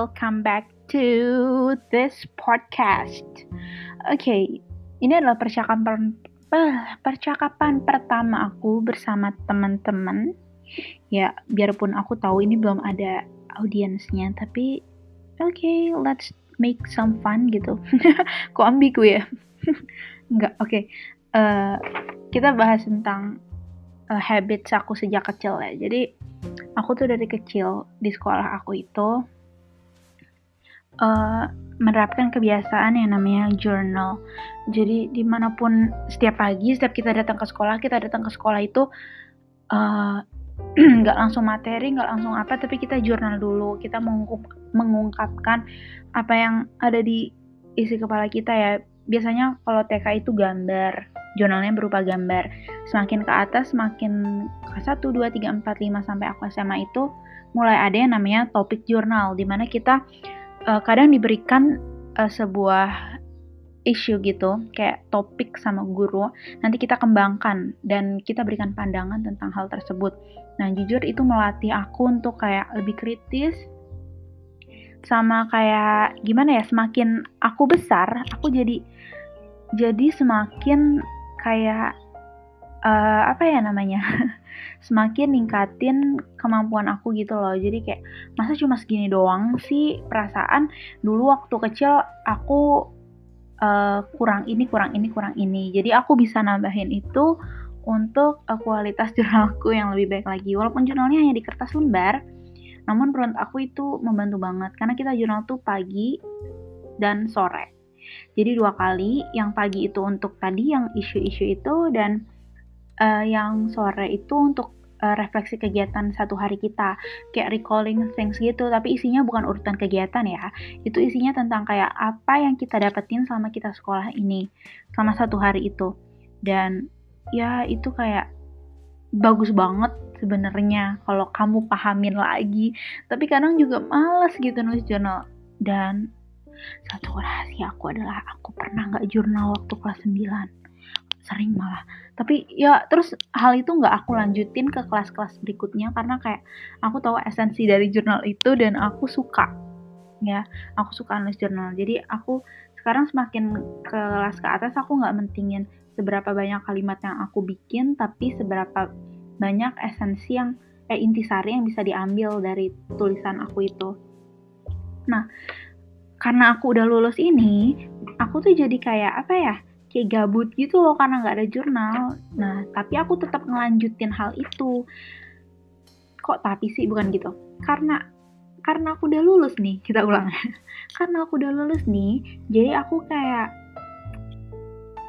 welcome back to this podcast. Oke, okay, ini adalah percakapan percakapan pertama aku bersama teman-teman. Ya, biarpun aku tahu ini belum ada audiensnya, tapi oke, okay, let's make some fun gitu. Kok ambigu ya? Enggak, oke. Okay. Uh, eh, kita bahas tentang uh, habits aku sejak kecil ya. Jadi aku tuh dari kecil di sekolah aku itu uh, menerapkan kebiasaan yang namanya journal. Jadi di mana pun setiap pagi, setiap kita datang ke sekolah, kita datang ke sekolah itu nggak uh, langsung materi, nggak langsung apa, tapi kita jurnal dulu. Kita mengungkapkan apa yang ada di isi kepala kita ya. Biasanya kalau TK itu gambar, jurnalnya berupa gambar. Semakin ke atas, semakin ke 1, 2, 3, 4, 5 sampai aku SMA itu mulai ada yang namanya topik jurnal di mana kita uh, kadang diberikan uh, sebuah isu gitu, kayak topik sama guru, nanti kita kembangkan dan kita berikan pandangan tentang hal tersebut. Nah, jujur itu melatih aku untuk kayak lebih kritis sama kayak gimana ya, semakin aku besar, aku jadi jadi semakin kayak uh, apa ya namanya? Semakin ningkatin kemampuan aku gitu loh. Jadi kayak masa cuma segini doang sih? Perasaan dulu waktu kecil aku uh, kurang ini kurang ini kurang ini. Jadi aku bisa nambahin itu untuk uh, kualitas jurnalku yang lebih baik lagi. Walaupun jurnalnya hanya di kertas lembar namun menurut aku itu membantu banget. Karena kita jurnal tuh pagi dan sore. Jadi dua kali, yang pagi itu untuk tadi yang isu-isu itu dan uh, yang sore itu untuk uh, refleksi kegiatan satu hari kita, kayak recalling things gitu, tapi isinya bukan urutan kegiatan ya. Itu isinya tentang kayak apa yang kita dapetin selama kita sekolah ini, selama satu hari itu. Dan ya itu kayak bagus banget sebenarnya kalau kamu pahamin lagi. Tapi kadang juga males gitu nulis jurnal dan satu rahasia aku adalah aku pernah nggak jurnal waktu kelas 9 sering malah. Tapi ya terus hal itu nggak aku lanjutin ke kelas-kelas berikutnya karena kayak aku tahu esensi dari jurnal itu dan aku suka ya. Aku suka nulis jurnal. Jadi aku sekarang semakin ke kelas ke atas aku nggak mentingin seberapa banyak kalimat yang aku bikin tapi seberapa banyak esensi yang eh intisari yang bisa diambil dari tulisan aku itu. Nah karena aku udah lulus ini, aku tuh jadi kayak apa ya? Kayak gabut gitu loh karena nggak ada jurnal. Nah, tapi aku tetap ngelanjutin hal itu. Kok tapi sih bukan gitu? Karena karena aku udah lulus nih, kita ulang. karena aku udah lulus nih, jadi aku kayak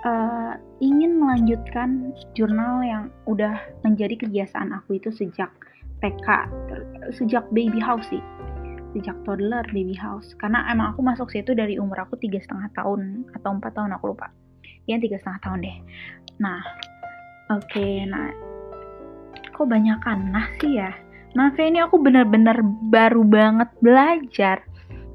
uh, ingin melanjutkan jurnal yang udah menjadi kebiasaan aku itu sejak TK, sejak baby house sih sejak toddler baby house karena emang aku masuk situ dari umur aku tiga setengah tahun atau empat tahun aku lupa ya tiga setengah tahun deh. Nah oke okay, nah kok banyak nah sih ya? Maaf ya ini aku bener-bener baru banget belajar.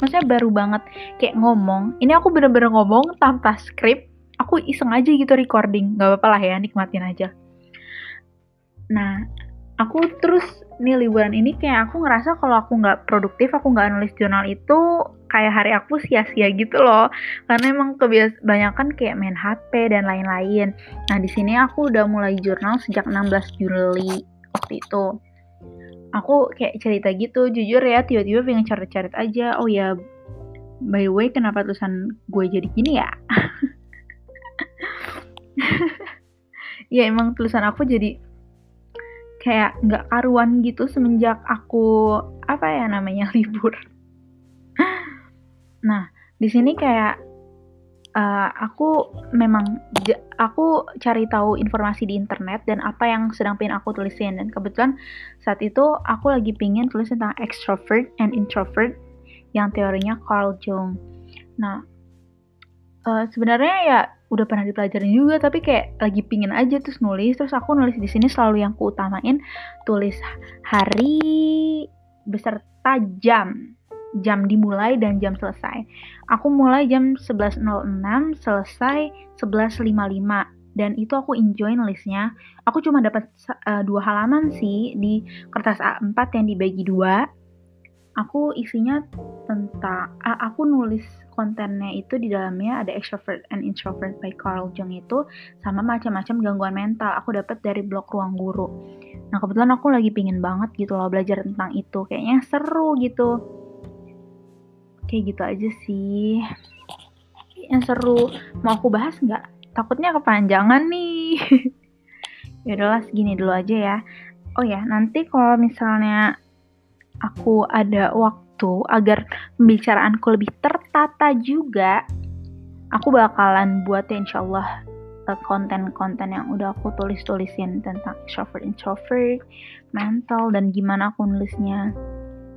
Maksudnya baru banget kayak ngomong. Ini aku bener-bener ngomong tanpa skrip. Aku iseng aja gitu recording. Gak apa-apa lah ya nikmatin aja. Nah aku terus nih liburan ini kayak aku ngerasa kalau aku nggak produktif aku nggak nulis jurnal itu kayak hari aku sia-sia gitu loh. Karena emang kebiasaan kayak main HP dan lain-lain. Nah di sini aku udah mulai jurnal sejak 16 Juli waktu itu. Aku kayak cerita gitu jujur ya tiba-tiba pengen carit-carit aja. Oh ya by the way kenapa tulisan gue jadi gini ya? Ya emang tulisan aku jadi kayak nggak karuan gitu semenjak aku apa ya namanya libur. nah di sini kayak uh, aku memang aku cari tahu informasi di internet dan apa yang sedang pengen aku tulisin dan kebetulan saat itu aku lagi pingin tulis tentang extrovert and introvert yang teorinya Carl Jung. Nah uh, sebenarnya ya udah pernah dipelajarin juga tapi kayak lagi pingin aja terus nulis. Terus aku nulis di sini selalu yang kuutamain tulis hari beserta jam. Jam dimulai dan jam selesai. Aku mulai jam 11.06 selesai 11.55 dan itu aku enjoy nulisnya. Aku cuma dapat uh, dua halaman sih di kertas A4 yang dibagi dua aku isinya tentang aku nulis kontennya itu di dalamnya ada extrovert and introvert by Carl Jung itu sama macam-macam gangguan mental. Aku dapat dari blog ruang guru. Nah kebetulan aku lagi pingin banget gitu loh belajar tentang itu. Kayaknya seru gitu. Kayak gitu aja sih. Yang seru. Mau aku bahas nggak? Takutnya kepanjangan nih. Ya udahlah segini dulu aja ya. Oh ya nanti kalau misalnya aku ada waktu agar pembicaraanku lebih tertata juga, aku bakalan buat ya insya eh, konten-konten yang udah aku tulis-tulisin tentang extrovert introvert, mental dan gimana aku nulisnya.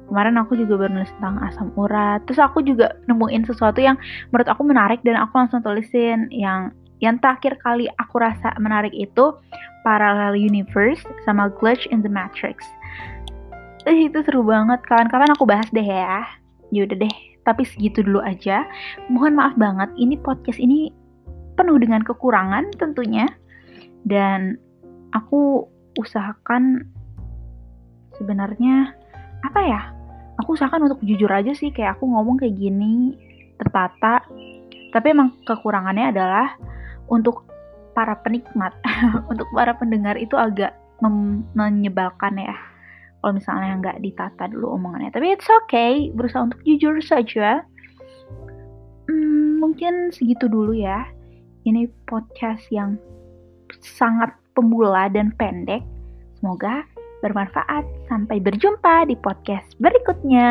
Kemarin aku juga baru nulis tentang asam urat. Terus aku juga nemuin sesuatu yang menurut aku menarik dan aku langsung tulisin yang yang terakhir kali aku rasa menarik itu Parallel Universe sama Glitch in the Matrix eh, itu seru banget kawan-kawan aku bahas deh ya. Yaudah deh tapi segitu dulu aja. Mohon maaf banget ini podcast ini penuh dengan kekurangan tentunya. Dan aku usahakan sebenarnya apa ya aku usahakan untuk jujur aja sih kayak aku ngomong kayak gini tertata. Tapi emang kekurangannya adalah untuk para penikmat untuk para pendengar itu agak menyebalkan ya kalau misalnya nggak ditata dulu omongannya. Tapi it's okay berusaha untuk jujur saja. Hmm, mungkin segitu dulu ya. Ini podcast yang sangat pemula dan pendek. Semoga bermanfaat. Sampai berjumpa di podcast berikutnya